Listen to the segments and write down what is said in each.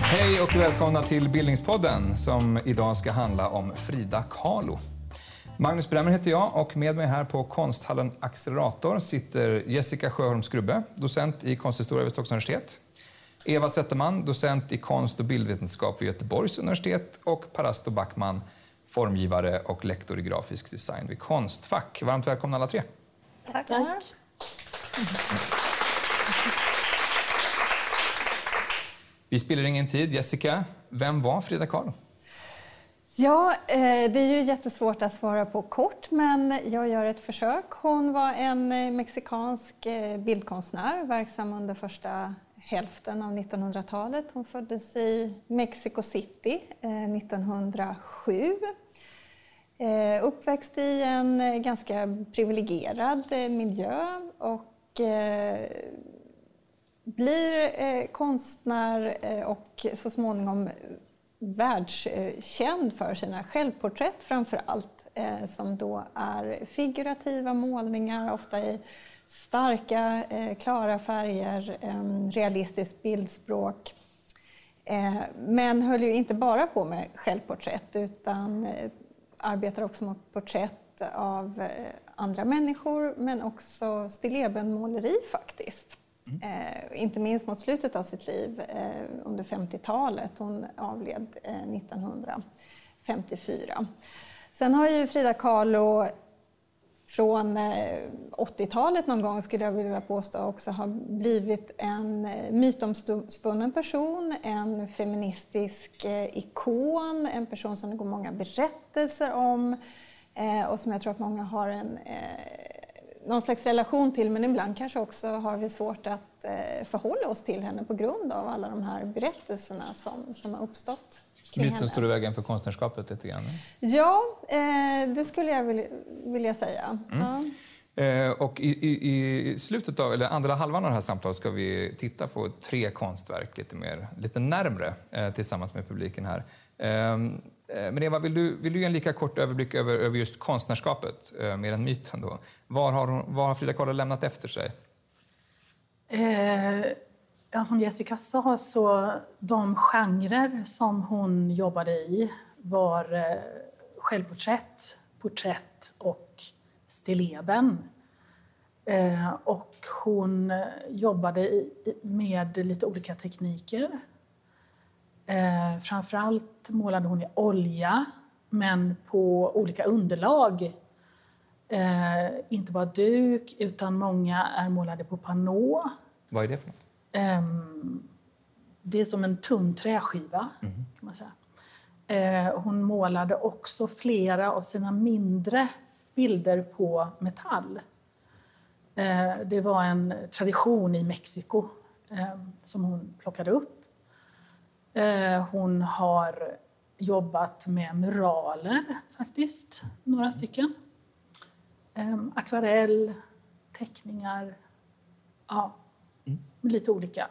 Hej och välkomna till Bildningspodden som idag ska handla om Frida Kahlo. Magnus Bremmer heter jag och med mig här på konsthallen Accelerator sitter Jessica Sjöholm Skrubbe, docent i konsthistoria vid Stockholms universitet. Eva Zetterman, docent i konst och bildvetenskap vid Göteborgs universitet och Parasto Backman, formgivare och lektor i grafisk design vid Konstfack. Varmt välkomna alla tre. Tack. Tack. Vi spiller ingen tid. Jessica, vem var Frida Kahlo? Ja, eh, det är ju jättesvårt att svara på kort, men jag gör ett försök. Hon var en eh, mexikansk eh, bildkonstnär verksam under första hälften av 1900-talet. Hon föddes i Mexico City eh, 1907. Eh, uppväxt i en ganska privilegierad eh, miljö och blir konstnär och så småningom världskänd för sina självporträtt framför allt, som då är figurativa målningar, ofta i starka, eh, klara färger, eh, realistiskt bildspråk. Men höll ju inte bara på med självporträtt utan arbetar också med porträtt av andra människor men också stillebenmåleri faktiskt. Eh, inte minst mot slutet av sitt liv eh, under 50-talet. Hon avled eh, 1954. Sen har ju Frida Kahlo från eh, 80-talet någon gång skulle jag vilja påstå också har blivit en eh, mytomspunnen person, en feministisk eh, ikon, en person som det går många berättelser om och som jag tror att många har en någon slags relation till men ibland kanske också har vi svårt att förhålla oss till henne på grund av alla de här berättelserna som, som har uppstått. Myten står i vägen för konstnärskapet lite grann? Ja, eh, det skulle jag vilja, vilja säga. Mm. Ja. Eh, och i, i, i, slutet av, eller andra halvan av det här samtalet ska vi titta på tre konstverk lite, mer, lite närmre eh, tillsammans med publiken här. Ehm, Eh, men Eva, vill du, vill du ge en lika kort överblick över, över just konstnärskapet, eh, mer än myten? Då? Vad, har har Frida Kahlo lämnat efter sig? Ja, som Jessica sa, så de genrer som hon jobbade i var eh, självporträtt, porträtt och stilleben. Eh, och hon eh, jobbade i, med lite olika tekniker. Eh, framförallt målade hon i olja, men på olika underlag. Eh, inte bara duk, utan många är målade på panå. Vad är det för något? Eh, det är som en tunn träskiva, mm. kan man säga. Eh, hon målade också flera av sina mindre bilder på metall. Eh, det var en tradition i Mexiko som hon plockade upp hon har jobbat med muraler, faktiskt, några stycken. Ehm, akvarell, teckningar, ja lite olika.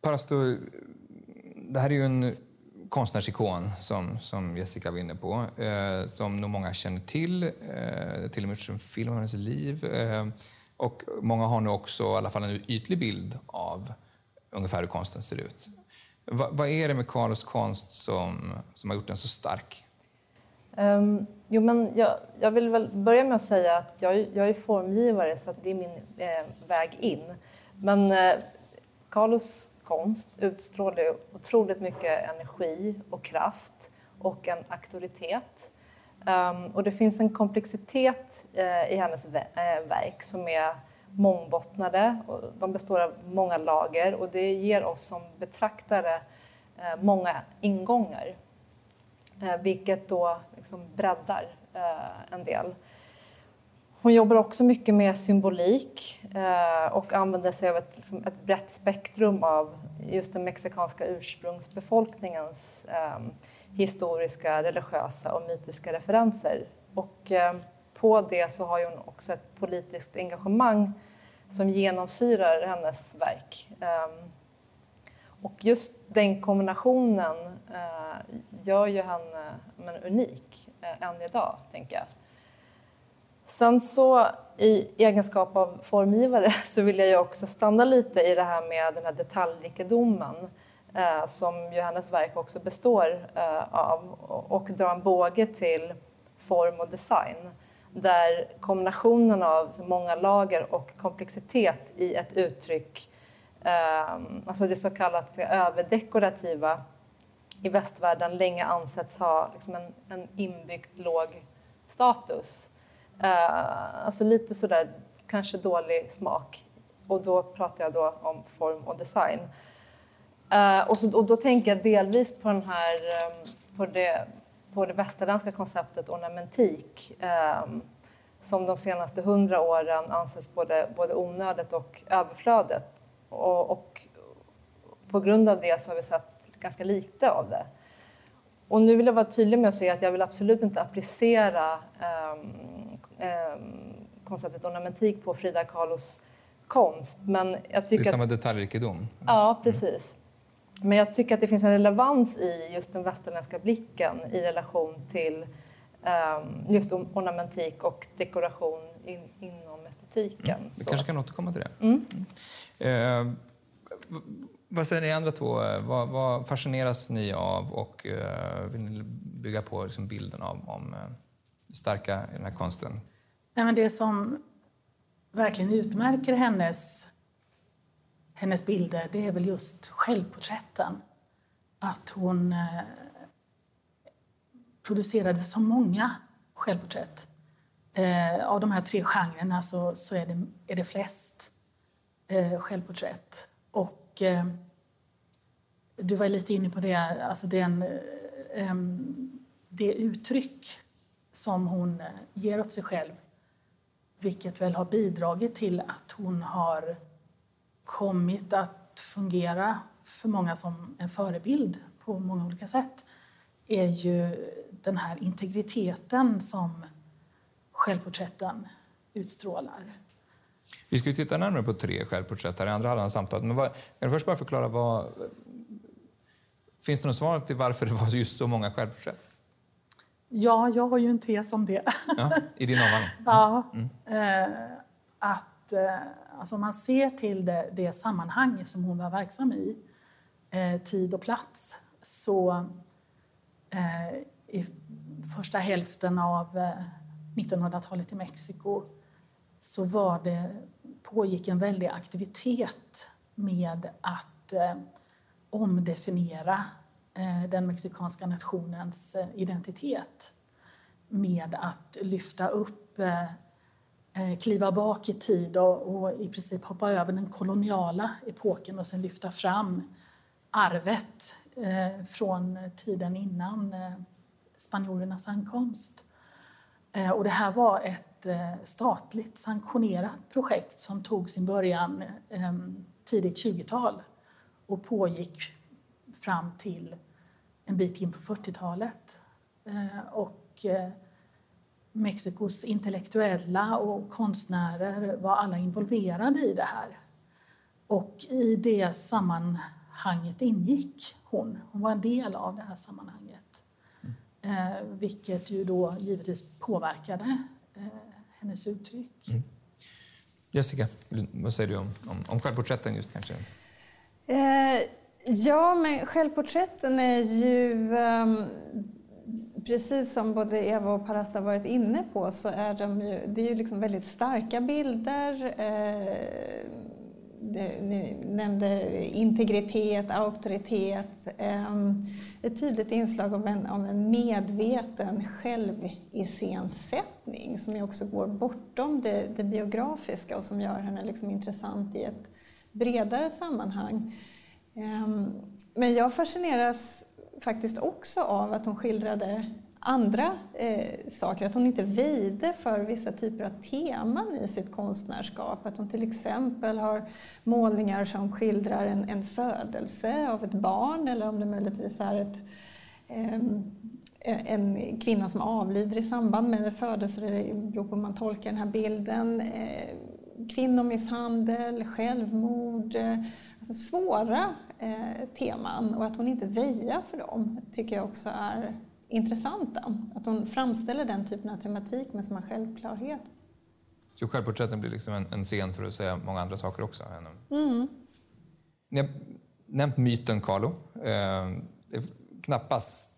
Parasto, det här är ju en konstnärsikon som, som Jessica var inne på, eh, som nog många känner till. Eh, till och med en film om hennes liv. Eh, och många har nu också i alla fall en ytlig bild av ungefär hur konsten ser ut. Va, vad är det med Carlos konst som, som har gjort den så stark? Um, jo, men jag, jag, vill väl börja med att säga att jag, jag är formgivare så att det är min eh, väg in. Men eh, Carlos konst utstrålar otroligt mycket energi och kraft och en auktoritet. Um, och det finns en komplexitet eh, i hennes eh, verk som är mångbottnade. Och de består av många lager och det ger oss som betraktare eh, många ingångar. Eh, vilket då liksom breddar eh, en del. Hon jobbar också mycket med symbolik eh, och använder sig av ett, liksom ett brett spektrum av just den mexikanska ursprungsbefolkningens ehm, historiska, religiösa och mytiska referenser. Och, ehm, på det så har hon också ett politiskt engagemang som genomsyrar hennes verk. Ehm, och just den kombinationen eh, gör ju henne eh, men, unik eh, än idag, tänker jag. Sen så i egenskap av formgivare så vill jag ju också stanna lite i det här med den här detaljrikedomen eh, som hennes verk också består eh, av och dra en båge till form och design där kombinationen av många lager och komplexitet i ett uttryck, eh, Ehm, alltså det så kallat överdekorativa i västvärlden länge ansetts ha liksom en, en inbyggd låg status. Ehm, alltså lite sådär kanske dålig smak. Och då pratar jag då om form och design. Ehm, och, så, och då tänker jag delvis på, den här, på, det, på det västerländska konceptet ornamentik som de senaste hundra åren anses både, både onödigt och överflödigt. Och, och på grund av det så har vi sett ganska lite av det. Och nu vill jag vara tydlig med att säga att jag vill absolut inte applicera um, um, konceptet ornamentik på Frida Kahlos konst. Men jag tycker det är samma att, detaljrikedom? Ja, precis. Men jag tycker att det finns en relevans i just den västerländska blicken i relation till just ornamentik och dekoration in, inom estetiken. Mm. Vi kanske kan återkomma till det. Mm. Uh, vad säger ni andra två? Vad, vad fascineras ni av och uh, vill ni bygga på liksom bilden av om uh, det starka i den här konsten? Ja, men det som verkligen utmärker hennes, hennes bilder det är väl just självporträtten. Att hon uh, producerade så många självporträtt. Eh, av de här tre genrerna så, så är, det, är det flest eh, självporträtt. Och eh, du var lite inne på det, alltså den, eh, det uttryck som hon eh, ger åt sig själv vilket väl har bidragit till att hon har kommit att fungera för många som en förebild på många olika sätt är ju den här integriteten som självporträtten utstrålar. Vi ska titta närmare på tre självporträtt här i andra halvan av samtalet. Men vad, kan du först bara förklara vad... Finns det något svar till varför det var just så många självporträtt? Ja, jag har ju en tes om det. Ja, I din avhandling? Ja. Mm. Eh, att eh, alltså om man ser till det, det, sammanhang som hon var verksam i, eh, tid och plats, så i första hälften av eh, 1900-talet i Mexiko så var det, pågick en väldig aktivitet med att eh, omdefiniera eh, den mexikanska nationens eh, identitet med att lyfta upp, eh, eh kliva bak i tid och, och, i princip hoppa över den koloniala epoken och sen lyfta fram arvet eh, från tiden innan eh, spanjorernas ankomst. Eh, och det här var ett eh, statligt sanktionerat projekt som tog sin början ehm, tidigt 20-tal och pågick fram till en bit in på 40-talet. Eh, och Mexikos intellektuella och konstnärer var alla involverade i det här. Och i det sammanhanget ingick hon. Hon var en del av det här sammanhanget. Mm. vilket ju då givetvis påverkade hennes uttryck. Mm. Jessica, vad säger du om, om, om självporträtten just kanske? Eh, ja, men självporträtten är ju um, precis som både Eva och Parasta varit inne på så är de ju, det är ju liksom väldigt starka bilder. Ni nämnde integritet, auktoritet. Ehm, ett tydligt inslag av en, av en medveten själviscensättning som ju också går bortom det, det biografiska och som gör henne liksom intressant i ett bredare sammanhang. Ehm, men jag fascineras faktiskt också av att hon skildrade andra eh, saker, att hon inte väjde för vissa typer av teman i sitt konstnärskap. Att hon till exempel har målningar som skildrar en, en födelse av ett barn eller om det möjligtvis är ett, eh, en kvinna som avlider i samband med en födelse, det beror på hur man tolkar den här bilden. Eh, kvinnomisshandel, självmord, eh, alltså svåra eh, teman och att hon inte väjar för dem tycker jag också är intressanta. Att hon framställer den typen av tematik med en självklarhet. Så självporträtten blir liksom en, en scen för att säga många andra saker också? Mm. Ni har nämnt myten Carlo. Eh, det är knappast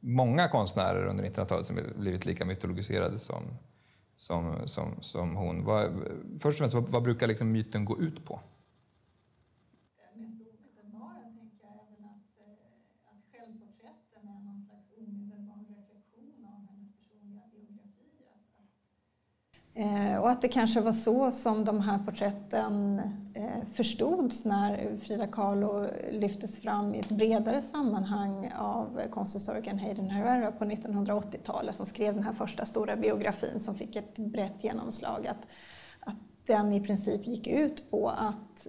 många konstnärer under 1900-talet som blivit lika mytologiserade som, som, som, som hon. Vad, först och främst, vad, vad brukar liksom myten gå ut på? Eh, och att det kanske var så som de här porträtten eh, förstods när Frida Kahlo lyftes fram i ett bredare sammanhang av konsthistorikern Hayden Herrera på 1980-talet som skrev den här första stora biografin som fick ett brett genomslag. Att, att den i princip gick ut på att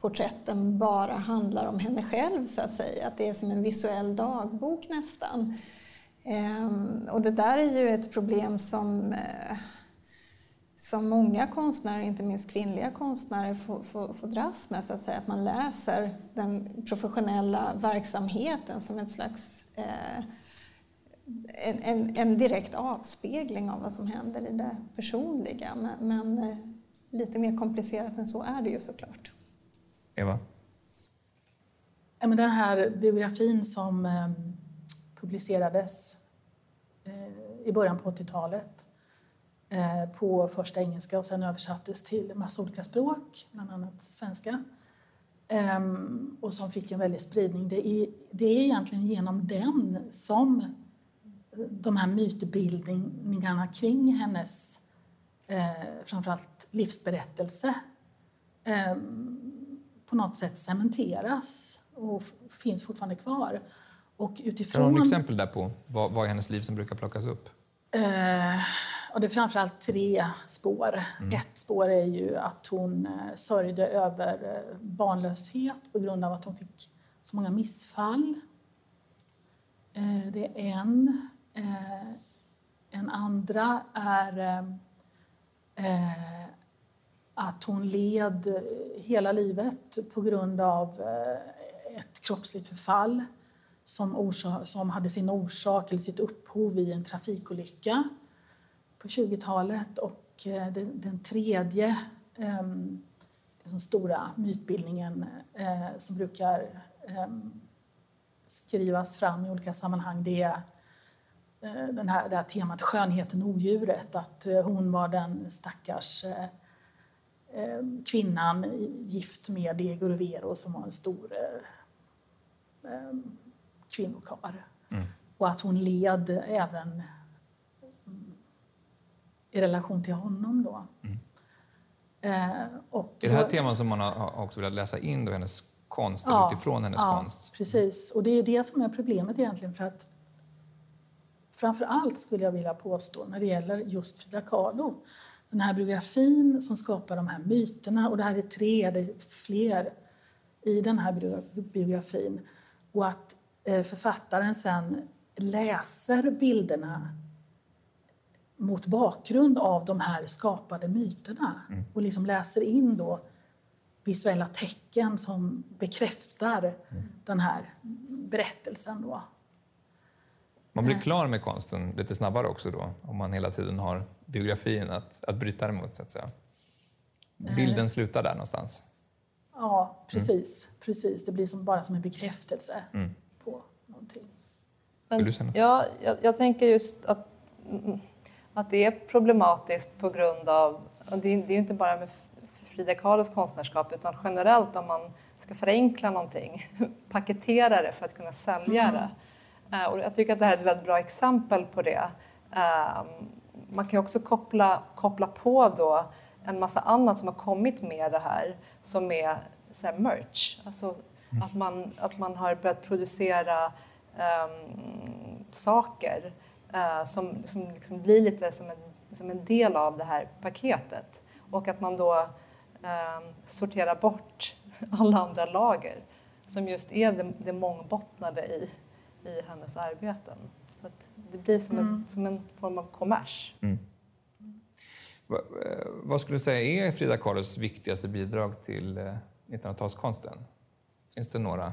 porträtten bara handlar om henne själv så att säga, att det är som en visuell dagbok nästan. Ehm, och det där är ju ett problem som eh, som många konstnärer, inte minst kvinnliga konstnärer, får, får, får dras med. Så att, säga. att man läser den professionella verksamheten som ett slags eh, en, en, en, direkt avspegling av vad som händer i det personliga. Men, men eh, lite mer komplicerat än så är det ju såklart. Eva? den här biografin som eh, publicerades eh, i början på 80-talet Eh, på första engelska och sen översattes till massa olika språk, bland annat svenska. Ehm, och som fick en väldig spridning. Det är, det är egentligen genom den som de här mytbildningarna kring hennes eh, framförallt livsberättelse eh, på något sätt cementeras och finns fortfarande kvar. Och utifrån... Har du exempel där på vad, vad i hennes liv som brukar plockas upp? Eh, och det är framförallt tre spår. Mm. Ett spår är ju att hon eh, sörjde över eh, barnlöshet på grund av att hon fick så många missfall. Eh, det är en. En andra är att hon led hela livet på grund av ett kroppsligt förfall som, som hade sin orsak eller sitt upphov i en trafikolycka på 20-talet. Och eh, den, den tredje um, den stora mytbildningen uh, som brukar um, skrivas fram i olika sammanhang det är uh, den här, det här temat skönheten och odjuret. Att hon var den stackars ehm, kvinnan gift med Diego Rivero som var en stor kvinnokar. Mm. Och att hon led även i relation till honom. Då. Mm. Eh, och är det här då, teman som man har också velat läsa in då, hennes konst, ja, utifrån hennes ja, konst? precis. Och det är det som är problemet egentligen. för att Framför allt skulle jag vilja påstå när det gäller just Frida Kahlo. Den här biografin som skapar de här myterna, och det här är tre, det är fler i den här biografin. Och att eh, författaren sen läser bilderna mot bakgrund av de här skapade myterna mm. och liksom läser in då visuella tecken som bekräftar mm. den här berättelsen. Då. Man blir eh. klar med konsten lite snabbare också då, om man hela tiden har biografin att, att bryta emot, så att säga. Bilden eh. slutar där någonstans. Ja, precis. Mm. precis. Det blir som, bara som en bekräftelse mm. på någonting. Men, ja, jag, jag tänker just att att det är problematiskt på grund av, och det är, det är inte bara med Frida Kahlos konstnärskap utan generellt om man ska förenkla någonting, paketera det för att kunna sälja mm. det. Uh, och jag tycker att det här är ett väldigt bra exempel på det. Uh, man kan också koppla, koppla på då en massa annat som har kommit med det här som är så här, merch. Alltså att, man, att man har börjat producera um, saker uh, som, som liksom blir lite som en, som en del av det här paketet. Och att man då uh, sorterar bort alla andra lager som just är det, det mångbottnade i, i hennes arbeten. Så det blir som, mm. en, som en form av kommers. Mm. Va, eh, vad skulle du säga är Frida Kahlos viktigaste bidrag till 1900-talskonsten? Finns det några,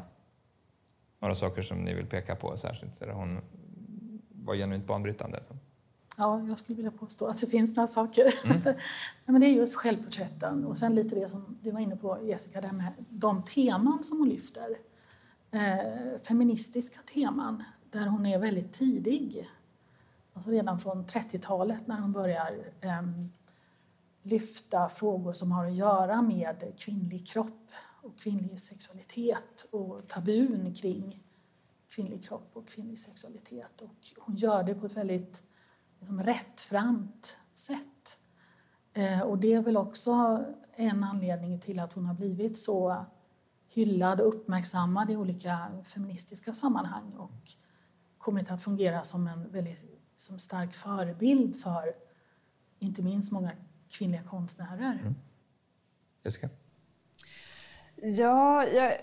några saker som ni vill peka på särskilt? Så hon var genuint banbrytande? Ja, jag skulle vilja påstå att det finns några saker. Mm. men det är just självporträtten och sen lite det som du var inne på Jessica, det med de teman som hon lyfter. Eh, feministiska teman där hon är väldigt tidig. Alltså redan från 30-talet när hon börjar eh, lyfta frågor som har att göra med kvinnlig kropp och kvinnlig sexualitet och tabun kring kvinnlig kropp och kvinnlig sexualitet. Och hon gör det på ett väldigt liksom, rättframt sätt. Eh, och det är väl också en anledning till att hon har blivit så hyllad och uppmärksammad i olika feministiska sammanhang och kommit att fungera som en väldigt som stark förebild för inte minst många kvinnliga konstnärer. Mm. Jessica? Ja, jag,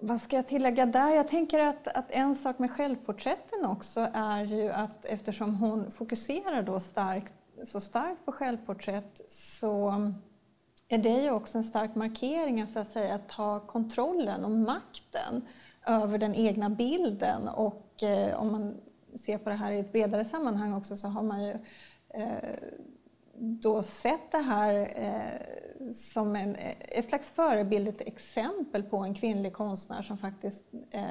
vad ska jag tillägga där? Jag tänker att, att en sak med självporträtten också är ju att eftersom hon fokuserar då starkt, så starkt på självporträtt så är det ju också en stark markering så att säga att ta kontrollen och makten över den egna bilden och eh, om man ser på det här i ett bredare sammanhang också så har man ju eh, då sett det här eh, som en, ett slags förebild, ett exempel på en kvinnlig konstnär som faktiskt eh,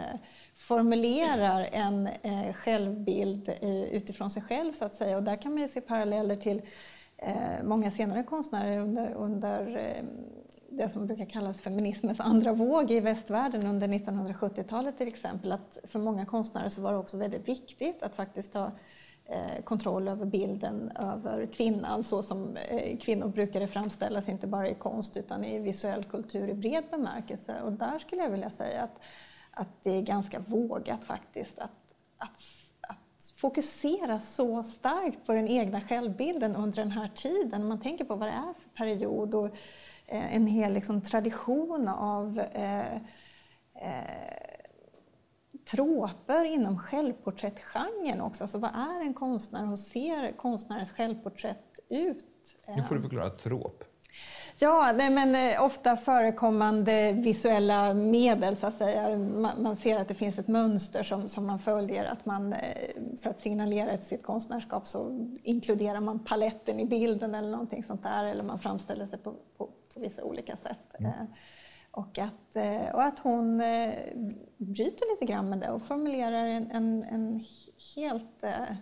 formulerar en eh, självbild eh, utifrån sig själv så att säga. Och där kan man ju se paralleller till eh, många senare konstnärer under, under eh, det som brukar kallas feminismens andra våg i västvärlden under 1970-talet till exempel. Att för många konstnärer så var det också väldigt viktigt att faktiskt ta Eh, kontroll över bilden över kvinnan så som eh, kvinnor brukade framställas, inte bara i konst utan i visuell kultur i bred bemärkelse. Och där skulle jag vilja säga att, att det är ganska vågat faktiskt att, att, att fokusera så starkt på den egna självbilden under den här tiden. Man tänker på vad det är för period och eh, en hel liksom, tradition av eh, eh, troper inom självporträttgenren också. Alltså vad är en konstnär? Hur ser konstnärens självporträtt ut? Nu får du förklara trop. Ja, nej, men eh, ofta förekommande visuella medel så att säga. Man, man, ser att det finns ett mönster som, som man följer. Att man, eh, för att signalera sitt konstnärskap så inkluderar man paletten i bilden eller någonting sånt där. Eller man framställer sig på, på, på vissa olika sätt. Mm. Och att, eh, och att hon eh, bryter lite grann med det och formulerar en, en, en helt eh,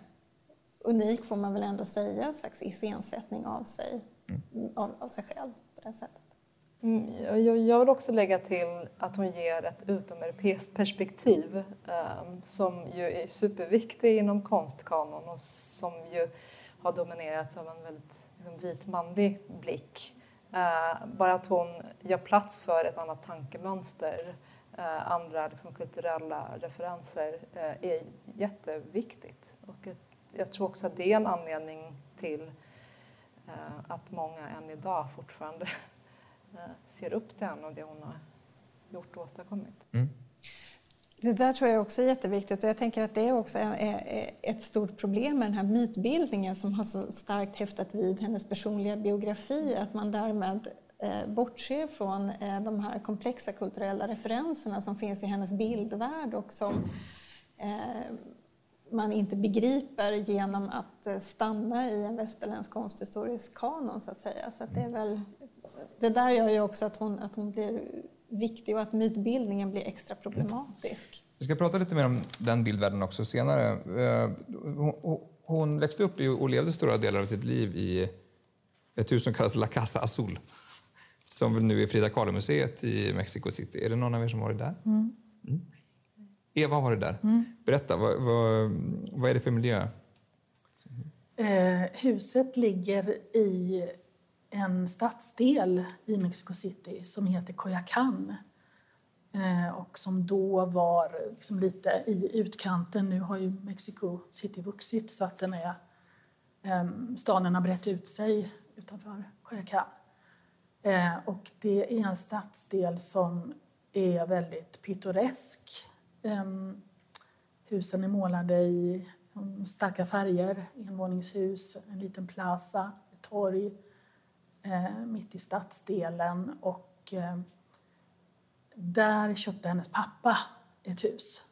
unik, får man väl ändå säga, slags iscensättning av sig, mm. av, av, sig själv på det sättet. Mm, jag, jag vill också lägga till att hon ger ett utomeuropeiskt perspektiv um, som ju är superviktig inom konstkanon och som ju har dominerats av en väldigt liksom, vit manlig blick. Eh, bara att hon gör plats för ett annat tankemönster, eh, andra liksom, kulturella referenser eh, är jätteviktigt. Och ett, jag tror också att det är en anledning till eh, att många än idag fortfarande eh, ser upp till henne och det hon har gjort och åstadkommit. Mm. Det där tror jag också är jätteviktigt och jag tänker att det är också är ett stort problem med den här mytbildningen som har så starkt häftat vid hennes personliga biografi, att man därmed eh, bortser från eh, de här komplexa kulturella referenserna som finns i hennes bildvärld och som eh, man inte begriper genom att stanna i en västerländsk konsthistorisk kanon så att säga. Så att det, är väl, det där gör ju också att hon, att hon blir viktig och att mytbildningen blir extra problematisk. Vi ska prata lite mer om den bildvärlden också senare. Eh, hon växte upp och levde stora delar av sitt liv i ett hus som kallas La Casa Azul som nu är Frida Kahlo-museet i Mexico City. Är det någon av er som varit där? Mm. Mm. Eva har varit där. Mm. Berätta, vad, vad, vad, är det för miljö? Eh, huset ligger i en stadsdel i Mexico City som heter Coyacán eh, och som då var liksom lite i utkanten. Nu har ju Mexico City vuxit så att den är, ehm, staden har brett ut sig utanför Coyacán. Eh, och det är en stadsdel som är väldigt pittoresk. Ehm, husen är målade i ehm, starka färger, envåningshus, en liten plaza, ett torg mitt i stadsdelen och eh, där köpte hennes pappa ett hus.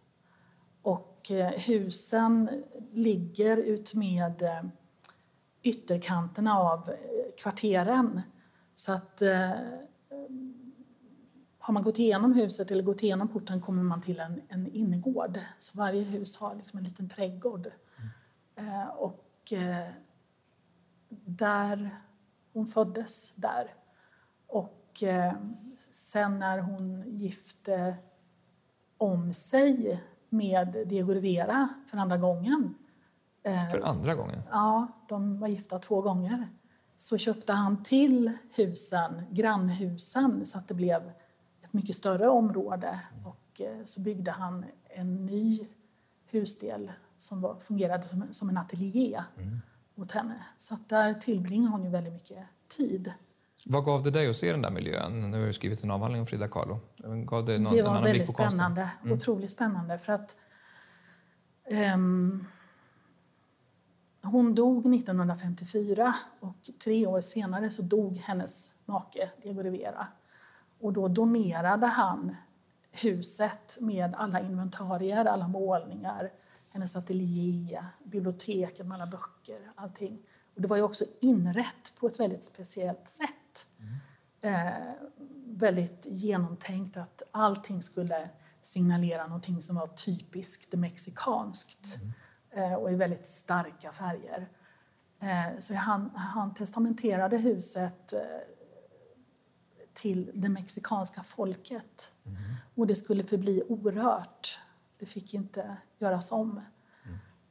Och eh, husen ligger ut med eh, ytterkanterna av eh, kvarteren. Så att har man gått igenom huset eller gått igenom porten kommer man till en, en innergård. Så varje hus har liksom en liten trädgård. Mm. och där hon föddes där. Och sen när hon gifte om sig med Diego Rivera för andra gången. Eh, för andra gången? Ja, de var gifta två gånger. Så köpte han till husen, grannhusen, så att det blev ett mycket större område. Och eh, så byggde han en ny husdel som var, fungerade som, som en ateljé mm. Åt henne. Så att där tillbringade hon ju väldigt mycket tid. Vad gav det dig att se den där miljön? Nu har du skrivit en avhandling om Frida Kahlo. Gav det, någon, det var väldigt spännande. Mm. Otroligt spännande. För att, um, hon dog 1954 och tre år senare så dog hennes make Diego Rivera. Och då donerade han huset med alla inventarier, alla målningar, hennes ateljé, biblioteket med alla böcker, allting. Och det var ju också inrett på ett väldigt speciellt sätt. Mm. Eh, väldigt genomtänkt att allting skulle signalera någonting som var typiskt mexikanskt mm. eh, och i väldigt starka färger. Eh, så han, han testamenterade huset eh, till det mexikanska folket. Mm. Och det skulle förbli orört. Det fick inte göras om.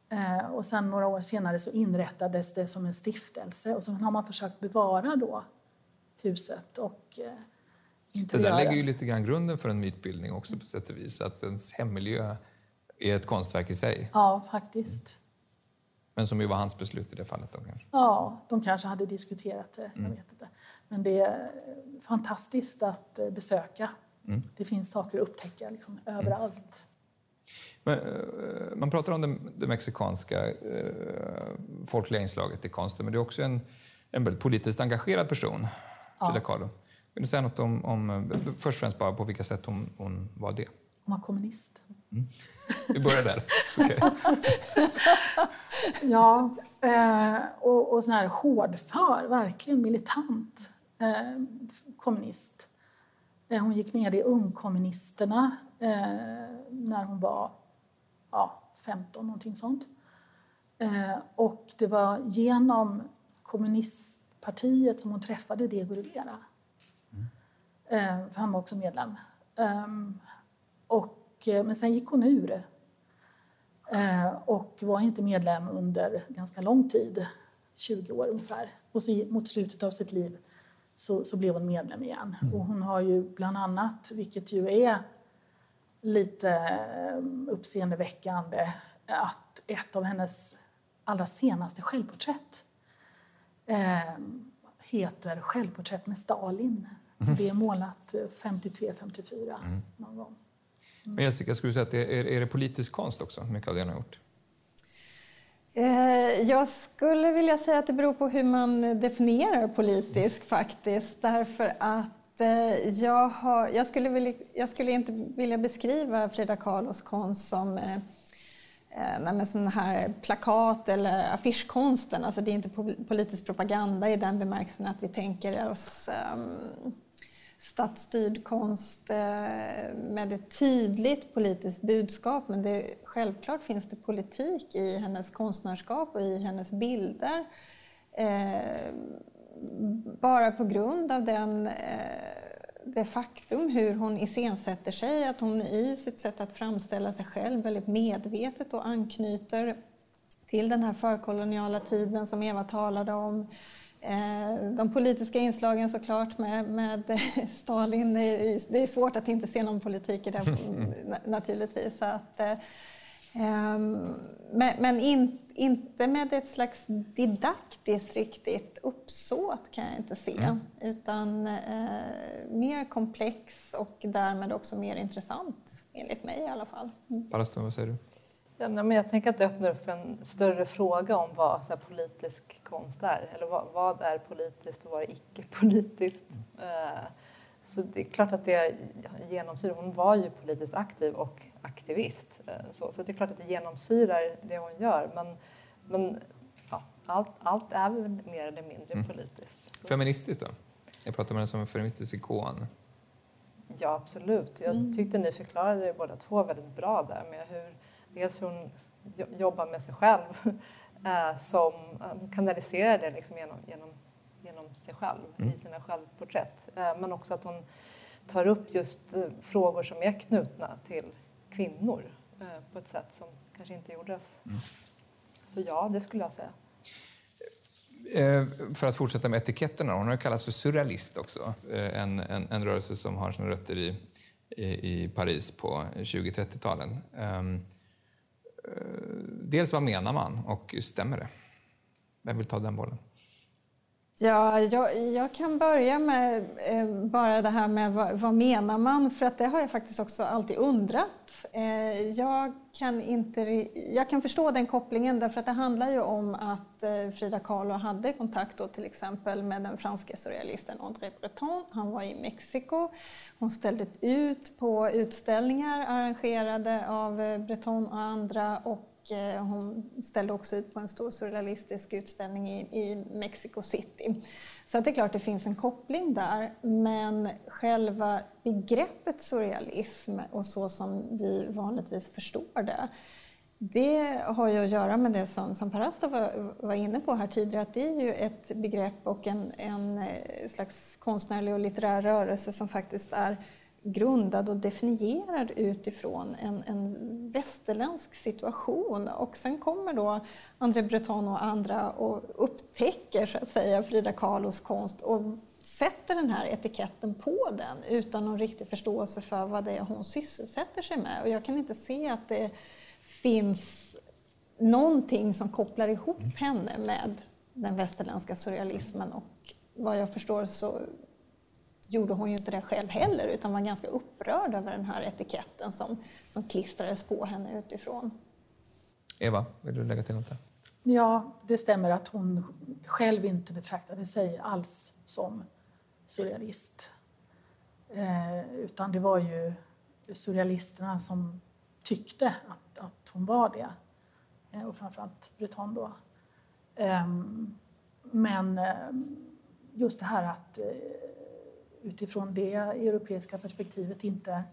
Eh, och sen några år senare så inrättades det som en stiftelse och så har man försökt bevara då huset och eh, Det där lägger ju lite grann grunden för en mytbildning också på sätt och vis, att ens hemmiljö är ett konstverk i sig. Ja, faktiskt. Men som ju var hans beslut i det fallet då kanske? Ja, de kanske hade diskuterat det, mm. jag vet inte. Men det är fantastiskt att eh, besöka. Mm. Det finns saker att upptäcka liksom, överallt. Eh, man pratar om det, det mexikanska eh, folkliga inslaget i konsten, men det är också en, en väldigt politiskt engagerad person, Frida Kahlo. Vill du säga något om, om, först och främst bara på vilka sätt hon, hon var det? Hon var kommunist. Mm. Vi börjar där. Okay. ja, eh, och, och sån här hårdför, verkligen militant eh, kommunist. Eh, hon gick med i ungkommunisterna eh, när hon var ja, 15, någonting sånt. Eh, och det var genom kommunistpartiet som hon träffade Diego Rivera. Mm. Eh, för han var också medlem. Ehm, och, eh, men sen gick hon ur och var inte medlem under ganska lång tid, 20 år ungefär. Och så mot slutet av sitt liv så, så blev hon medlem igen. Mm. Och hon har ju bland annat, vilket ju är lite eh, uppseendeväckande att ett av hennes allra senaste självporträtt eh, heter Självporträtt med Stalin. Mm. Det är målat 53-54 mm. någon gång. Mm. Men Jessica, skulle du säga att det är, är det politisk konst också, mycket av det hon har gjort? Eh, jag skulle vilja säga att det beror på hur man definierar politisk faktiskt. Därför att Eh, jag, har, jag, skulle vilja, jag skulle inte vilja beskriva Frida Kahlos konst som eh, eh sån här plakat eller affischkonsten. Alltså det är inte politisk propaganda i den bemärkelsen att vi tänker oss eh, statsstyrd konst eh, med ett tydligt politiskt budskap. Men det, självklart finns det politik i hennes konstnärskap och i hennes bilder. Eh, bara på grund av den, eh, det faktum hur hon iscensätter sig, att hon i sitt sätt att framställa sig själv väldigt medvetet och anknyter till den här förkoloniala tiden som Eva talade om. Eh, de politiska inslagen såklart med, med Stalin, det är svårt att inte se någon politik i det naturligtvis. Så att, eh, men, men in, inte med ett slags didaktiskt riktigt uppsåt kan jag inte se. Mm. Utan eh, mer komplex och därmed också mer intressant, enligt mig i alla fall. Mm. vad säger du? Ja, men jag tänker att det öppnar upp för en större fråga om vad så här, politisk konst är. Eller vad, vad, är politiskt och vad är icke-politiskt? Mm. Uh, Så det är klart att det genomsyrar. Hon var ju politiskt aktiv och aktivist. Eh, så, så det är klart att det genomsyrar det hon gör. Men, men ja, allt, allt är väl mer eller mindre mm. politiskt. Så. Feministiskt då? Jag pratar med henne som en feministisk ikon. Ja, absolut. Jag mm. tyckte ni förklarade det båda två väldigt bra där med hur dels hur hon jobbar med sig själv eh, som kanaliserar det liksom genom, genom, genom sig själv mm. i sina självporträtt. Eh, men också att hon tar upp just eh, frågor som är knutna till kvinnor eh, på ett sätt som kanske inte gjordes. Mm. Så ja, det skulle jag säga. Eh, för att fortsätta med etiketterna, hon har kallats för surrealist också. Eh, en, en, en rörelse som har sina rötter i, i, i Paris på 20-30-talen. Ehm, dels vad menar man och stämmer det? Vem vill ta den bollen? Ja, jag, jag, kan börja med eh, bara det här med vad, vad, menar man? För att det har jag faktiskt också alltid undrat. Eh, jag, kan inte, jag kan förstå den kopplingen därför att det handlar ju om att eh, Frida Kahlo hade kontakt då till exempel med den franske surrealisten André Breton. Han var i Mexiko. Hon ställde ut på utställningar arrangerade av eh, Breton och andra och Eh, hon ställde också ut på en stor surrealistisk utställning i, i Mexico City. Så det är klart det finns en koppling där, men själva begreppet surrealism och så som vi vanligtvis förstår det, det har ju att göra med det som, som Parasta var, var inne på här tidigare, att det är ju ett begrepp och en, en eh, slags konstnärlig och litterär rörelse som faktiskt är grundad och definierad utifrån en, en västerländsk situation. Och sen kommer då André Breton och andra och upptäcker så att säga Frida Kahlos konst och sätter den här etiketten på den utan någon riktig förståelse för vad det är hon sysselsätter sig med. Och jag kan inte se att det finns någonting som kopplar ihop henne med den västerländska surrealismen och vad jag förstår så gjorde hon ju inte det själv heller utan var ganska upprörd över den här etiketten som, som klistrades på henne utifrån. Eva, vill du lägga till något? Där? Ja, det stämmer att hon själv inte betraktade sig alls som surrealist. Eh, utan det var ju surrealisterna som tyckte att, att hon var det. Eh, och framförallt Breton då. Eh, men ehm, just det här att eh, utifrån det europeiska perspektivet inte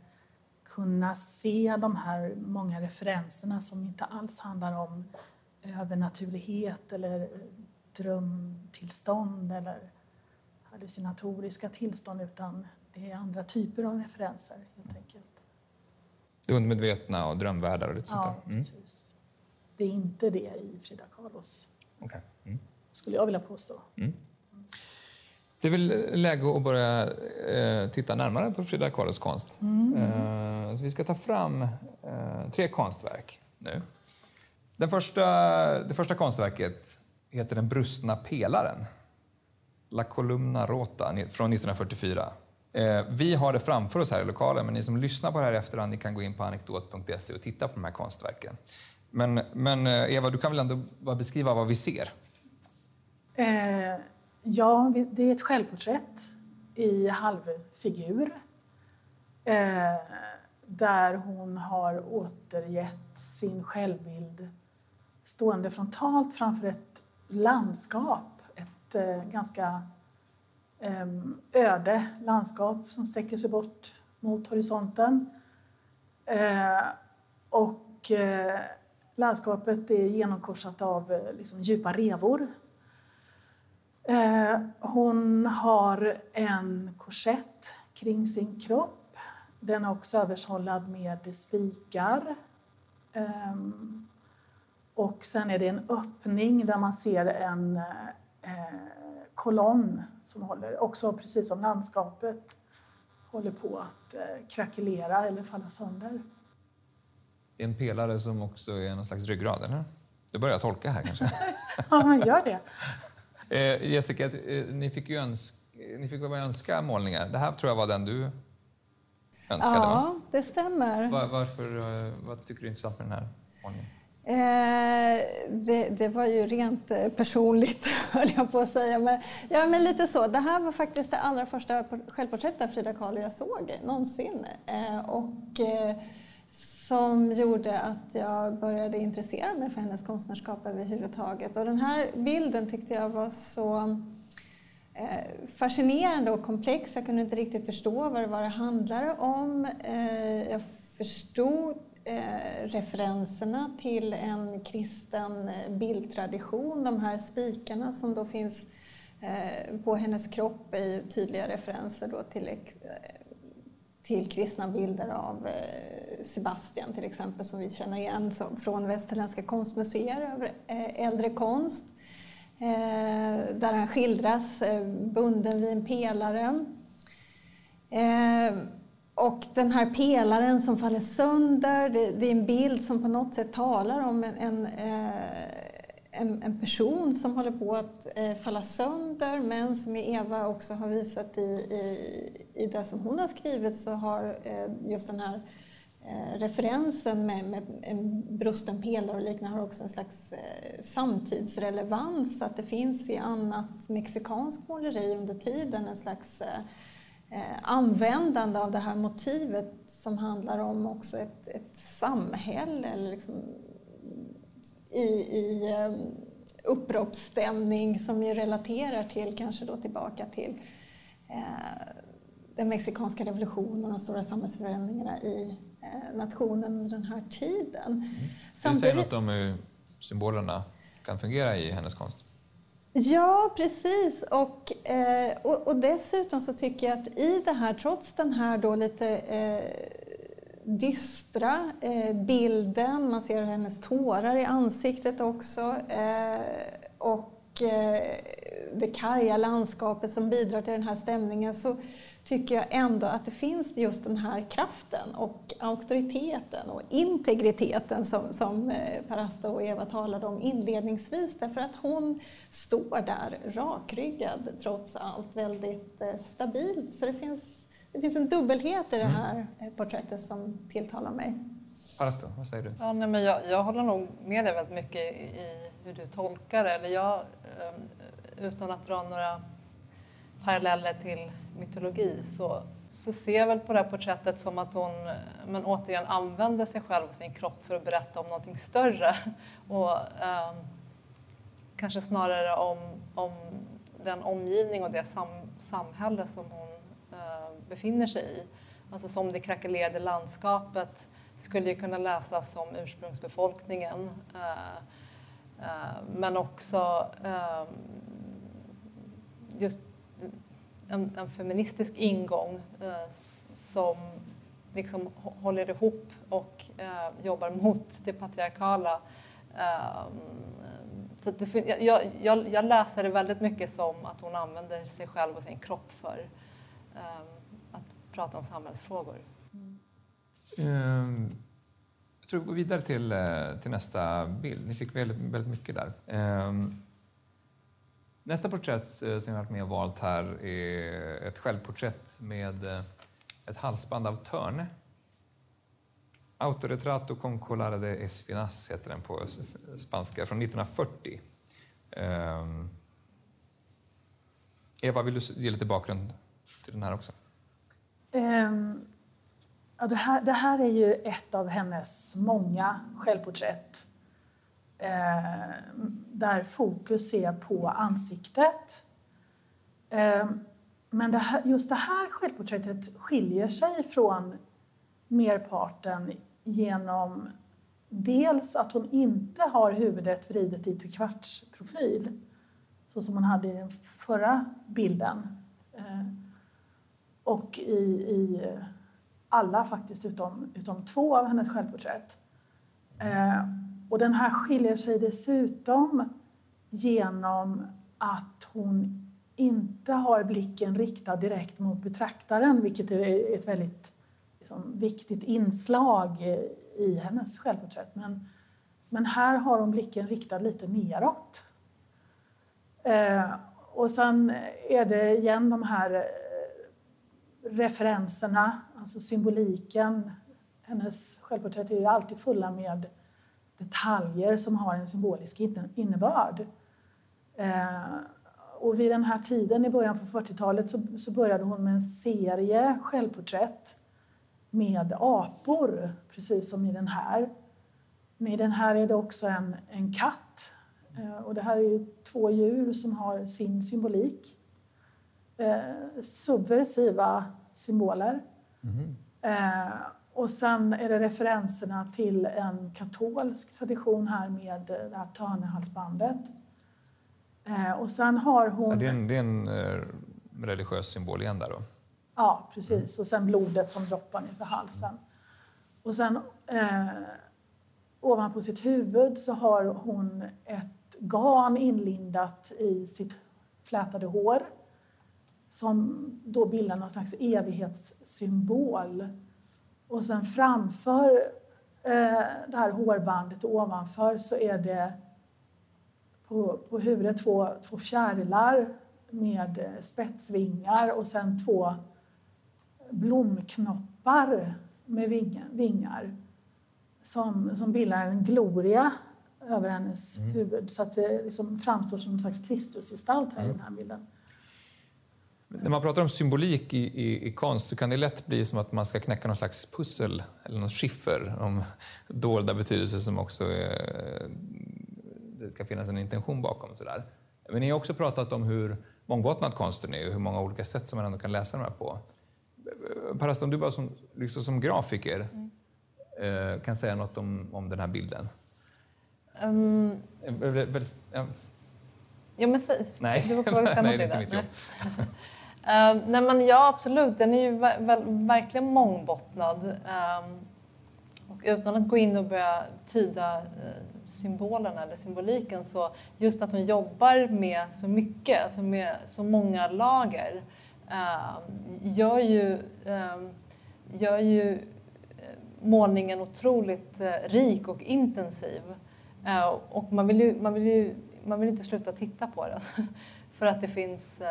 kunna se de här många referenserna som inte alls handlar om övernaturlighet eller drömtillstånd eller hallucinatoriska tillstånd utan det är andra typer av referenser helt enkelt. Det undermedvetna och drömvärldar och lite sånt där? Ja, mm. precis. Det är inte det i Frida Kahlos, okay. mm. skulle jag vilja påstå. Mm. Det är väl läge att börja eh, titta närmare på Frida Kahlos konst. Mm. Eh, så vi ska ta fram eh, tre konstverk nu. Den första, det första konstverket heter Den brustna pelaren. La columna rota från 1944. Eh, vi har det framför oss här i lokalen, men ni som lyssnar på det här efterhand ni kan gå in på anekdot.se och titta på de här konstverken. Men, men eh, Eva, du kan väl ändå bara beskriva vad vi ser? Ja, det är ett självporträtt i halvfigur eh, där hon har återgett sin självbild stående frontalt framför ett landskap, ett eh, ganska eh, öde landskap som sträcker sig bort mot horisonten. Eh, och eh, landskapet är genomkorsat av eh, liksom, djupa revor hon har en korsett kring sin kropp. Den är också övershållad med spikar. Ehm, och sen är det en öppning där man ser en eh, kolonn som håller, också precis som landskapet, håller på att eh, krackelera eller falla sönder. En pelare som också är någon slags ryggrad, eller? Du börjar tolka här kanske? ja, man gör det. Eh, Jessica, eh, ni fick ju önska, ni fick väl önska målningar. Det här tror jag var den du önskade? Ja, va? det stämmer. Var, varför, eh, vad tycker du är intressant med den här målningen? Eh, det, det, var ju rent eh, personligt, höll jag på att säga. Men, ja, men lite så. Det här var faktiskt det allra första självporträttet av Frida Kahlo jag såg någonsin. Eh, och, eh, som gjorde att jag började intressera mig för hennes konstnärskap överhuvudtaget. Och den här bilden tyckte jag var så eh, fascinerande och komplex. Jag kunde inte riktigt förstå vad det var det handlade om. Eh, jag förstod eh, referenserna till en kristen bildtradition. De här spikarna som då finns på hennes kropp är ju tydliga referenser då till till kristna bilder av eh, Sebastian till exempel som vi känner igen från Västerländska konstmuseer över eh, äldre konst. Eh, där han skildras bunden vid en pelare. Och den här pelaren som faller sönder, det, är en bild som på något sätt talar om en, en en, en, person som håller på att eh, falla sönder men som Eva också har visat i, i, i det som hon har skrivit så har eh, just den här eh, referensen med, med, en brusten pelare och liknande har också en slags eh, samtidsrelevans. Att det finns i annat mexikanskt måleri under tiden en slags eh, eh, användande av det här motivet som handlar om också ett, ett samhälle eller liksom i, i um, uppropsstämning som ju relaterar till, kanske då tillbaka till eh, den mexikanska revolutionen och de stora samhällsförändringarna i eh, nationen under den här tiden. Mm. Kan du säga något om hur symbolerna kan fungera i hennes konst? Ja, precis. Och, eh, och, och, dessutom så tycker jag att i det här, trots den här då lite eh, dystra eh, bilden. Man ser hennes tårar i ansiktet också. Eh, och eh, det karga landskapet som bidrar till den här stämningen så tycker jag ändå att det finns just den här kraften och auktoriteten och integriteten som, som eh, Parasta och Eva talade om inledningsvis. Därför att hon står där rakryggad trots allt väldigt eh, stabilt. Så det finns det finns en dubbelhet i det mm. här mm. porträttet som tilltalar mig. Parasto, vad säger du? Ja, nej, men jag, jag håller nog med dig väldigt mycket i hur du tolkar det. Eller jag, ehm, utan att dra några paralleller till mytologi så, så ser jag väl på det här porträttet som att hon men återigen använder sig själv och sin kropp för att berätta om någonting större. Och, um, kanske snarare om, om den omgivning och det sam, samhälle som hon befinner sig i. Alltså som det krackelerade landskapet skulle ju kunna läsas som ursprungsbefolkningen. Eh, eh, men också ehm, just en, en feministisk ingång eh, som liksom håller ihop och eh, jobbar mot det patriarkala. Ehm, så det, jag, jag, jag läser det väldigt mycket som att hon använder sig själv och sin kropp för ehm, prata om samhällsfrågor. Mm. Jag tror vi går vidare till, eh, till nästa bild. Ni fick väldigt, väldigt mycket där. Ehm, nästa porträtt eh, som jag har varit med och valt här är ett självporträtt med eh, ett halsband av Törne. Autoretrato con colare de espinas heter den på spanska, från 1940. Ehm, Eva, vill du ge lite bakgrund till den här också? Um, ja, det, här, det här är ju ett av hennes många självporträtt uh, där fokus är på ansiktet. Um, men det här, just det här självporträttet skiljer sig från merparten genom dels att hon inte har huvudet vridet i trekvartsprofil så som hon hade i den förra bilden. Och i, i eh, alla faktiskt utom, utom två av hennes självporträtt. Eh, och den här skiljer sig dessutom genom att hon inte har blicken riktad direkt mot betraktaren, vilket är ett väldigt liksom, viktigt inslag i hennes självporträtt. Men, men här har hon blicken riktad lite neråt. Eh, och sen är det igen de här referenserna, alltså symboliken. Hennes självporträtt är alltid fulla med detaljer som har en symbolisk innebörd. Eh, och vid den här tiden, i början på 40-talet, så, så började hon med en serie självporträtt med apor, precis som i den här. Men i den här är det också en, en katt. Eh, och det här är ju två djur som har sin symbolik. Eh, subversiva symboler. Mm. Eh, och sen är det referenserna till en katolsk tradition här med det här törnehalsbandet. Eh, och sen har hon... Ja, det, är en, det är en eh, religiös symbol igen där då? Ja, precis. Och sen blodet som droppar ner för halsen. Och sen eh, ovanpå sitt huvud så har hon ett garn inlindat i sitt flätade hår som då bildar någon slags evighetssymbol. Och sen framför eh, det här hårbandet och ovanför så är det på, på huvudet två, två fjärilar med spetsvingar och sen två blomknoppar med vingar som, som bildar en gloria över hennes mm. huvud så att det liksom framstår som en slags Kristusgestalt här mm. i den här bilden. När man pratar om symbolik i, i, i, konst så kan det lätt bli som att man ska knäcka någon slags pussel eller något skiffer om dolda betydelser som också är, det ska finnas en intention bakom. Sådär. Men ni har också pratat om hur mångbottnad konsten är och hur många olika sätt som man ändå kan läsa den här på. Parasta, om du bara som, liksom som grafiker mm. Eh, kan säga något om, om den här bilden? Um, ja, men säg. Nej, du får nej, det är inte mitt jobb. uh, nej, men ja, absolut. Den är ju verkligen mångbottnad. Um, och utan att gå in och börja tyda eh, uh, symbolerna eller symboliken så just att hon jobbar med så mycket, alltså med så många lager uh, gör ju, uh, gör ju eh, målningen otroligt uh, rik och intensiv. Uh, och man vill, ju, man, vill ju, man vill inte sluta titta på den för att det finns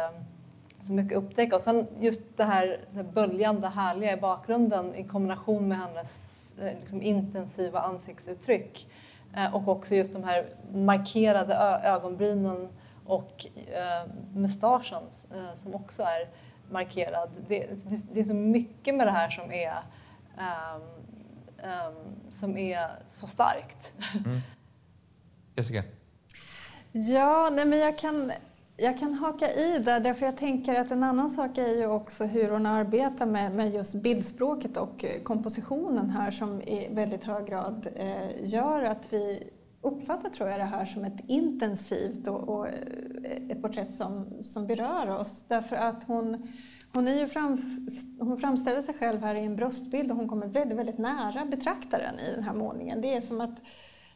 så mycket att upptäcka. Och sen just det här det böljande, härliga i bakgrunden i kombination med hennes liksom, intensiva ansiktsuttryck Eh, och också just de här markerade ögonbrynen och eh, mustaschen eh, som också är markerad. Det, det, det, är så mycket med det här som är, um, um, som är så starkt. Mm. Jessica? Ja, nej men jag kan jag kan haka i där, därför jag tänker att en annan sak är ju också hur hon arbetar med, med just bildspråket och eh, kompositionen här som i väldigt hög grad eh, gör att vi uppfattar, tror jag, det här som ett intensivt och, och eh, ett porträtt som, som berör oss. Därför att hon, hon, är ju fram, hon framställer sig själv här i en bröstbild och hon kommer väldigt, väldigt nära betraktaren i den här målningen. Det är som att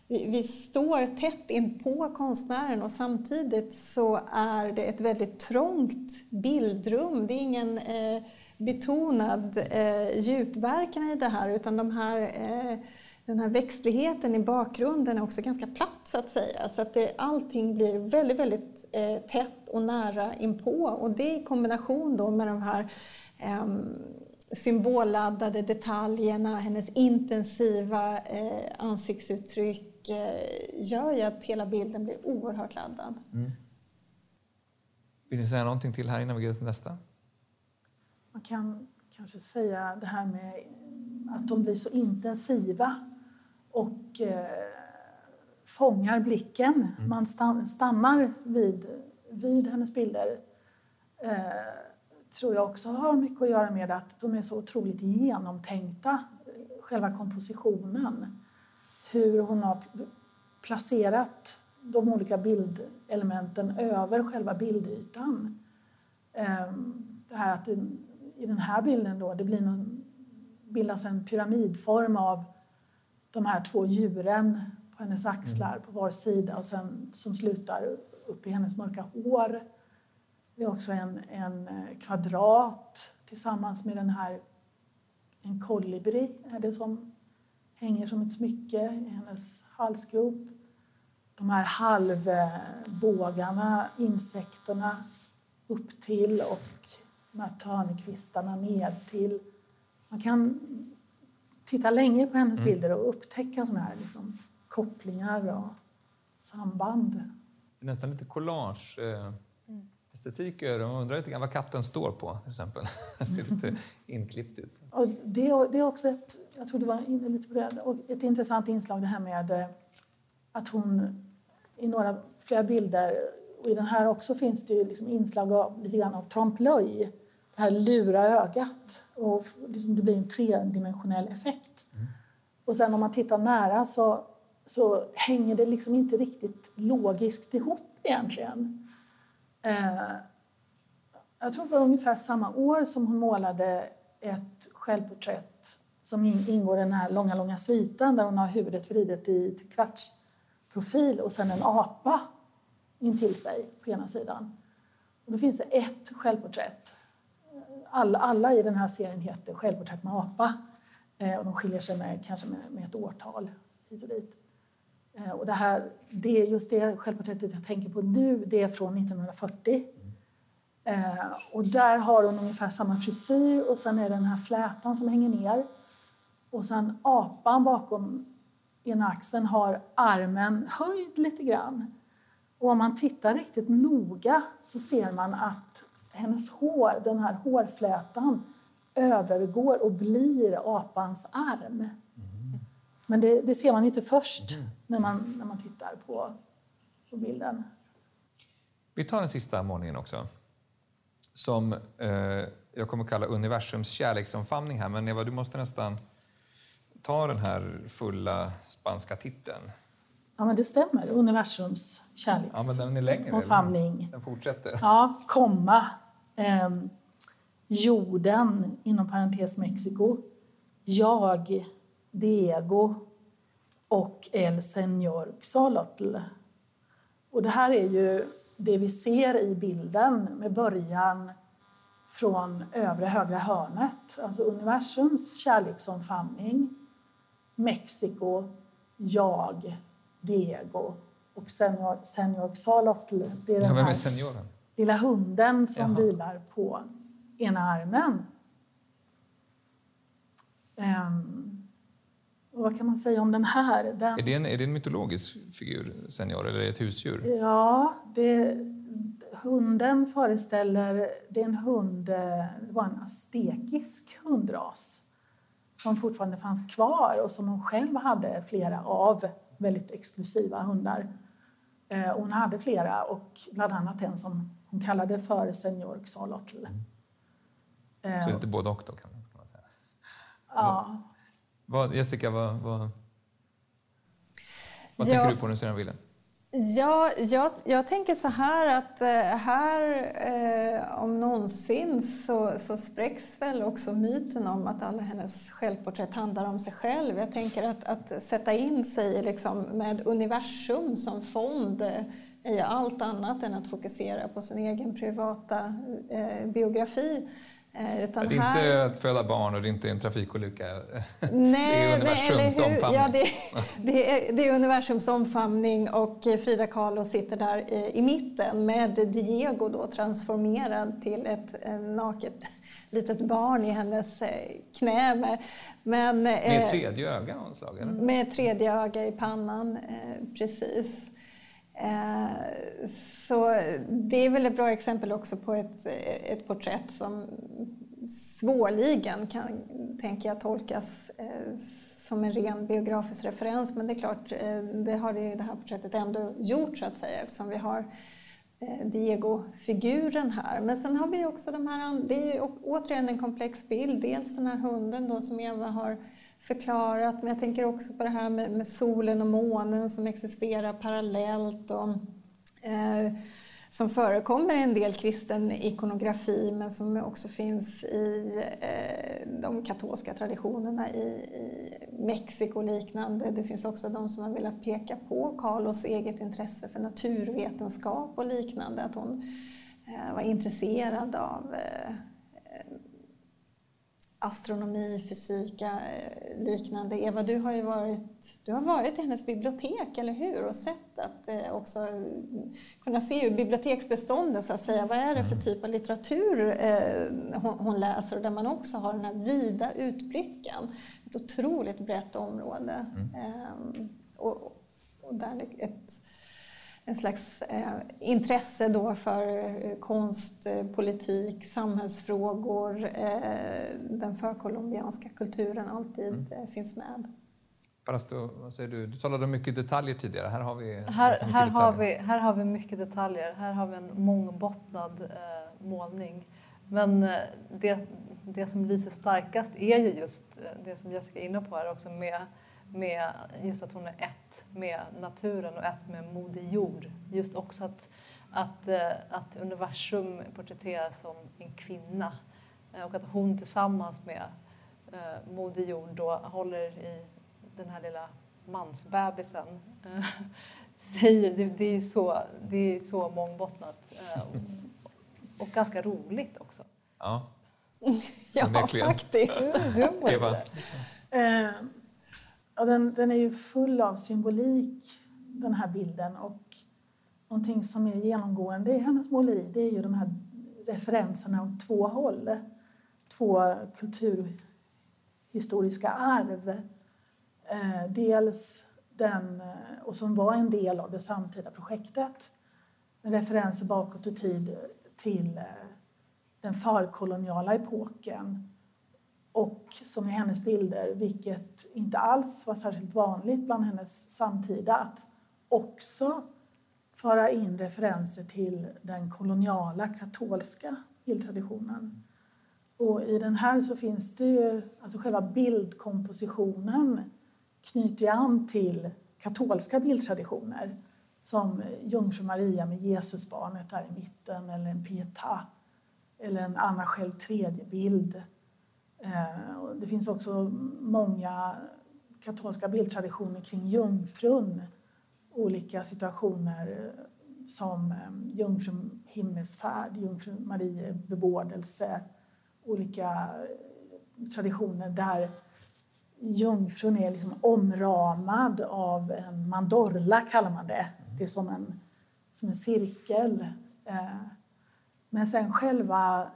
vi, vi står tätt in på konstnären och samtidigt så är det ett väldigt trångt bildrum. Det är ingen eh, betonad eh, djupverkan i det här utan de här, eh, den här växtligheten i bakgrunden är också ganska platt så att säga. Så att det, allting blir väldigt, väldigt eh, tätt och nära inpå och det i kombination då med de här eh, symbolladdade detaljerna, hennes intensiva eh, ansiktsuttryck Eh, gör ju att hela bilden blir oerhört laddad. Mm. Vill ni säga någonting till här innan vi går till nästa? Man kan kanske säga det här med att de blir så intensiva och eh, fångar blicken. Mm. Man stannar vid, vid hennes bilder. Eh, tror jag också har mycket att göra med att de är så otroligt genomtänkta, själva kompositionen hur hon har placerat de olika bildelementen över själva bildytan. Ehm, det här att i den här bilden då, det blir någon, bildas en pyramidform av de här två djuren på hennes axlar på var sida och sen som slutar upp i hennes mörka hår. Det är också en, en eh, kvadrat tillsammans med den här en kolibri är det som hänger som ett smycke i hennes halsgrop. De här halvbågarna, insekterna upp till och de här törnekvistarna ned till. Man kan titta länge på hennes mm. bilder och upptäcka såna här liksom kopplingar och samband. Nästan lite collage. Eh, estetik över Man undrar lite grann vad katten står på till exempel. Det ser lite inklippt ut. Och det, det är också ett, jag tror du var inne lite på det, och ett intressant inslag det här med eh, att hon i några, flera bilder, och i den här också finns det ju liksom inslag av lite grann av trompe-l'œil, det här lura ögat och liksom det blir en tredimensionell effekt. Mm. Och sen om man tittar nära så, så hänger det liksom inte riktigt logiskt ihop egentligen. Eh, jag tror det var ungefär samma år som hon målade ett självporträtt som ingår i den här långa, långa sviten där hon har huvudet vridet i kvartsprofil och sen en apa intill sig på ena sidan. Och då finns det ett självporträtt. Alla, alla i den här serien heter Självporträtt med apa eh, och de skiljer sig med, kanske med, med ett årtal hit och dit. Eh, och det här, det, just det självporträttet jag tänker på nu, det är från 1940. Eh, och där har hon ungefär samma frisyr och sen är det den här flätan som hänger ner. Och sen apan bakom ena axeln har armen höjd lite grann. Och om man tittar riktigt noga så ser man att hennes hår, den här hårflätan, övergår och blir apans arm. Men det, det, ser man inte först mm. när, man, när man tittar på, på bilden. Vi tar den sista målningen också. Som eh, jag kommer kalla universums kärleksomfamning här. Men Eva, du måste nästan ta den här fulla spanska titeln. Ja, men det stämmer. Universums kärleksomfamning. Ja, Den fortsätter. Ja, komma. Eh, jorden, inom parentes Mexiko. Jag Diego och El Señor Xolotl. Och det här är ju det vi ser i bilden med början från övre högra hörnet. Alltså universums kärleksomfamning, Mexiko, jag, Diego och Senor, senor Xolotl. Det är den här lilla hunden som Jaha. vilar på ena armen. Um, vad kan man säga om den här? Den... Är, det en, är det en mytologisk figur, senior, eller är det ett husdjur? Ja, det, hunden föreställer... Det är en hund, det var en astekisk hundras som fortfarande fanns kvar och som hon själv hade flera av, väldigt exklusiva hundar. Eh, hon hade flera, och bland annat en som hon kallade för Senior Xolotl. Mm. Så lite både och då, kan man säga? Ja. Vad, Jessica, vad, vad, vad tänker du på ser den bilden? Ja, jag, jag, tänker så här att eh, här eh, om någonsin så, så spräcks väl också myten om att alla hennes självporträtt handlar om sig själv. Jag tänker att, att sätta in sig liksom med universum som fond är ju allt annat än att fokusera på sin egen privata eh, biografi. Eh, utan det är här... inte att föda barn och det är inte en trafikolycka. Nej, det är universums nej, omfamning. Ja, det, det, är, det är universums omfamning och Frida Kahlo sitter där i, i mitten med Diego då transformerad till ett naket litet barn i hennes eh, knä. Med, men, med tredje öga slag, Med tredje öga i pannan, precis. Eh, så det är väl ett bra exempel också på ett, ett porträtt som svårligen kan, tänker jag, tolkas eh, som en ren biografisk referens. Men det är klart, eh, det har det, det här porträttet ändå gjort så att säga eftersom vi har Diego-figuren här. Men sen har vi också de här, det är återigen en komplex bild. Dels den här hunden då som Eva har förklarat, men jag tänker också på det här med, med solen och månen som existerar parallellt. Och, eh, som förekommer i en del kristen ikonografi men som också finns i eh, de katolska traditionerna i, i Mexiko och liknande. Det finns också de som har velat peka på Carlos eget intresse för naturvetenskap och liknande, att hon eh, var intresserad av eh, astronomi, fysik, eh, liknande. Eva, du har ju varit, du har varit i hennes bibliotek, eller hur? Och sett att eh, också kunna se ur biblioteksbeståndet, så att säga, vad är det för mm. typ av litteratur eh, hon, läser? Och där man också har den här vida utblicken. Ett otroligt brett område. Mm. Eh, och, och där ett, en slags eh, intresse då för eh, konst, eh, politik, samhällsfrågor, eh, den förkolumbianska kulturen alltid mm. Eh, finns med. Parasto, vad säger du? Du talade om mycket detaljer tidigare. Här har vi, här, här har vi, här har vi mycket detaljer. Här har vi en mångbottnad eh, målning. Men eh, det, det som lyser starkast är ju just det som Jessica är inne på här också med, med just att hon är ett med naturen och ett med Moder Jord. Just också att, att, eh, att universum porträtteras som en kvinna och att hon tillsammans med Moder Jord då håller i den här lilla mansbebisen säger, det, det, är så, det är så mångbottnat och ganska roligt också. Ja, ja faktiskt. Eva? Ja, den, den är ju full av symbolik, den här bilden. Och någonting som är genomgående i hennes måleri det är ju de här referenserna åt två håll. Två kulturhistoriska arv. Eh, dels den, eh, och som var en del av det samtida projektet, med referenser bakåt i tid till eh, den förkoloniala epoken och som i hennes bilder, vilket inte alls var särskilt vanligt bland hennes samtida, att också föra in referenser till den koloniala katolska bildtraditionen. Och I den här så finns det ju, alltså själva bildkompositionen knyter an till katolska bildtraditioner som Jungfru Maria med Jesusbarnet där i mitten eller en Pietà eller en Anna själv tredje bild. Eh, det finns också många katolska bildtraditioner kring jungfrun. Olika situationer som eh, jungfru himmelsfärd, jungfru Marie bebådelse. Olika eh, traditioner där jungfrun är liksom omramad av en mandorla, kallar man det. Det är som en, som en cirkel. Eh, men sen själva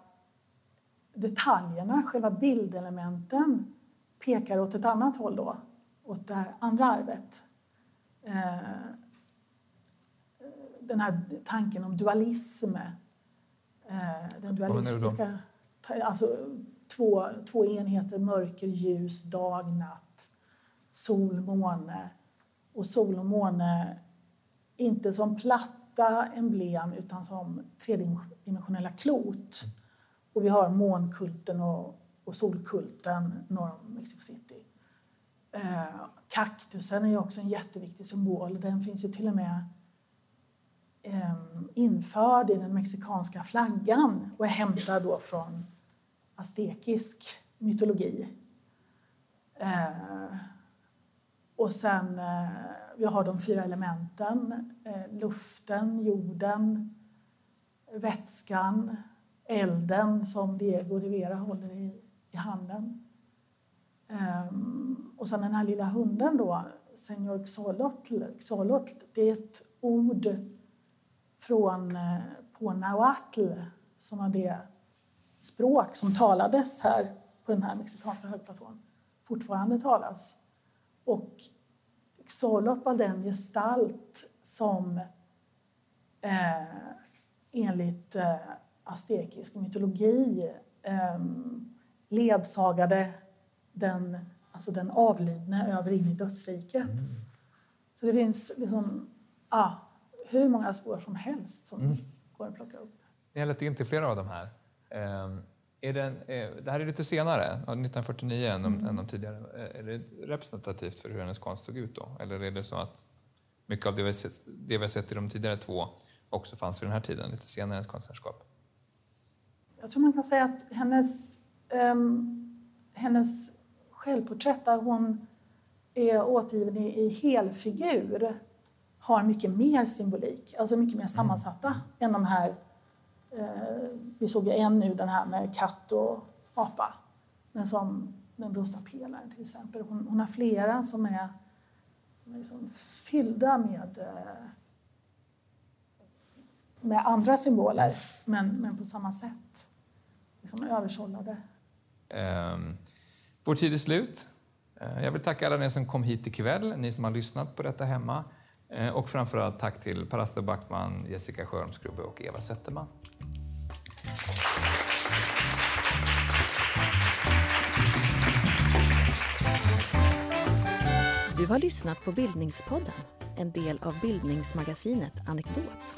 detaljerna, själva bildelementen pekar åt ett annat håll då, åt det här andra arvet. Eh, den här tanken om dualism, eh, den dualistiska... Alltså två, två enheter, mörker, ljus, dag, natt, sol, måne. Och sol och måne inte som platt platta emblem utan som tredimensionella klot. Och vi har månkulten och, och solkulten norr om Mexico City. Eh, kaktusen är också en jätteviktig symbol. Den finns ju till och med eh, införd i den mexikanska flaggan och är hämtad då från aztekisk mytologi. Eh, och sen eh, vi har de fyra elementen, eh, luften, jorden, vätskan, elden som Diego Rivera håller i, i handen. Um, och sen den här lilla hunden då, Senor Xolotl. Xolotl det är ett ord från, eh, på nahuatl som var det språk som talades här på den här mexikanska högplatån. Fortfarande talas. Och Xolot var den gestalt som eh, enligt eh, aztekisk mytologi eh, ledsagade den, alltså den avlidne över in i dödsriket. Mm. Så det finns liksom, ah, hur många spår som helst som mm. går att plocka upp. Ni har lett in till flera av de här. Um, är den, eh, det här är lite senare, 1949, än mm. än de tidigare. Eh, är det representativt för hur hennes konst såg ut då? Eller är det så att mycket av det vi, sett, det vi har sett i de tidigare två också fanns vid den här tiden, lite senare i hennes konstnärskap? Jag tror man kan säga att hennes, um, hennes självporträtt där hon är återgiven i, i helfigur har mycket mer symbolik, alltså mycket mer sammansatta mm. än de här Eh, vi såg ju en nu, den här med katt och apa, men som den brustna pelaren till exempel. Hon, hon, har flera som är, som är liksom fyllda med, eh, med andra symboler, men, men på samma sätt. Liksom översållade. Um, vår tid är slut. Uh, jag vill tacka alla er som kom hit ikväll, ni som har lyssnat på detta hemma. Eh, och framförallt tack till Parasta Backman, Jessica Sjöholmsgrubbe och Eva Zetterman. Du har lyssnat på Bildningspodden, en del av bildningsmagasinet Anekdot.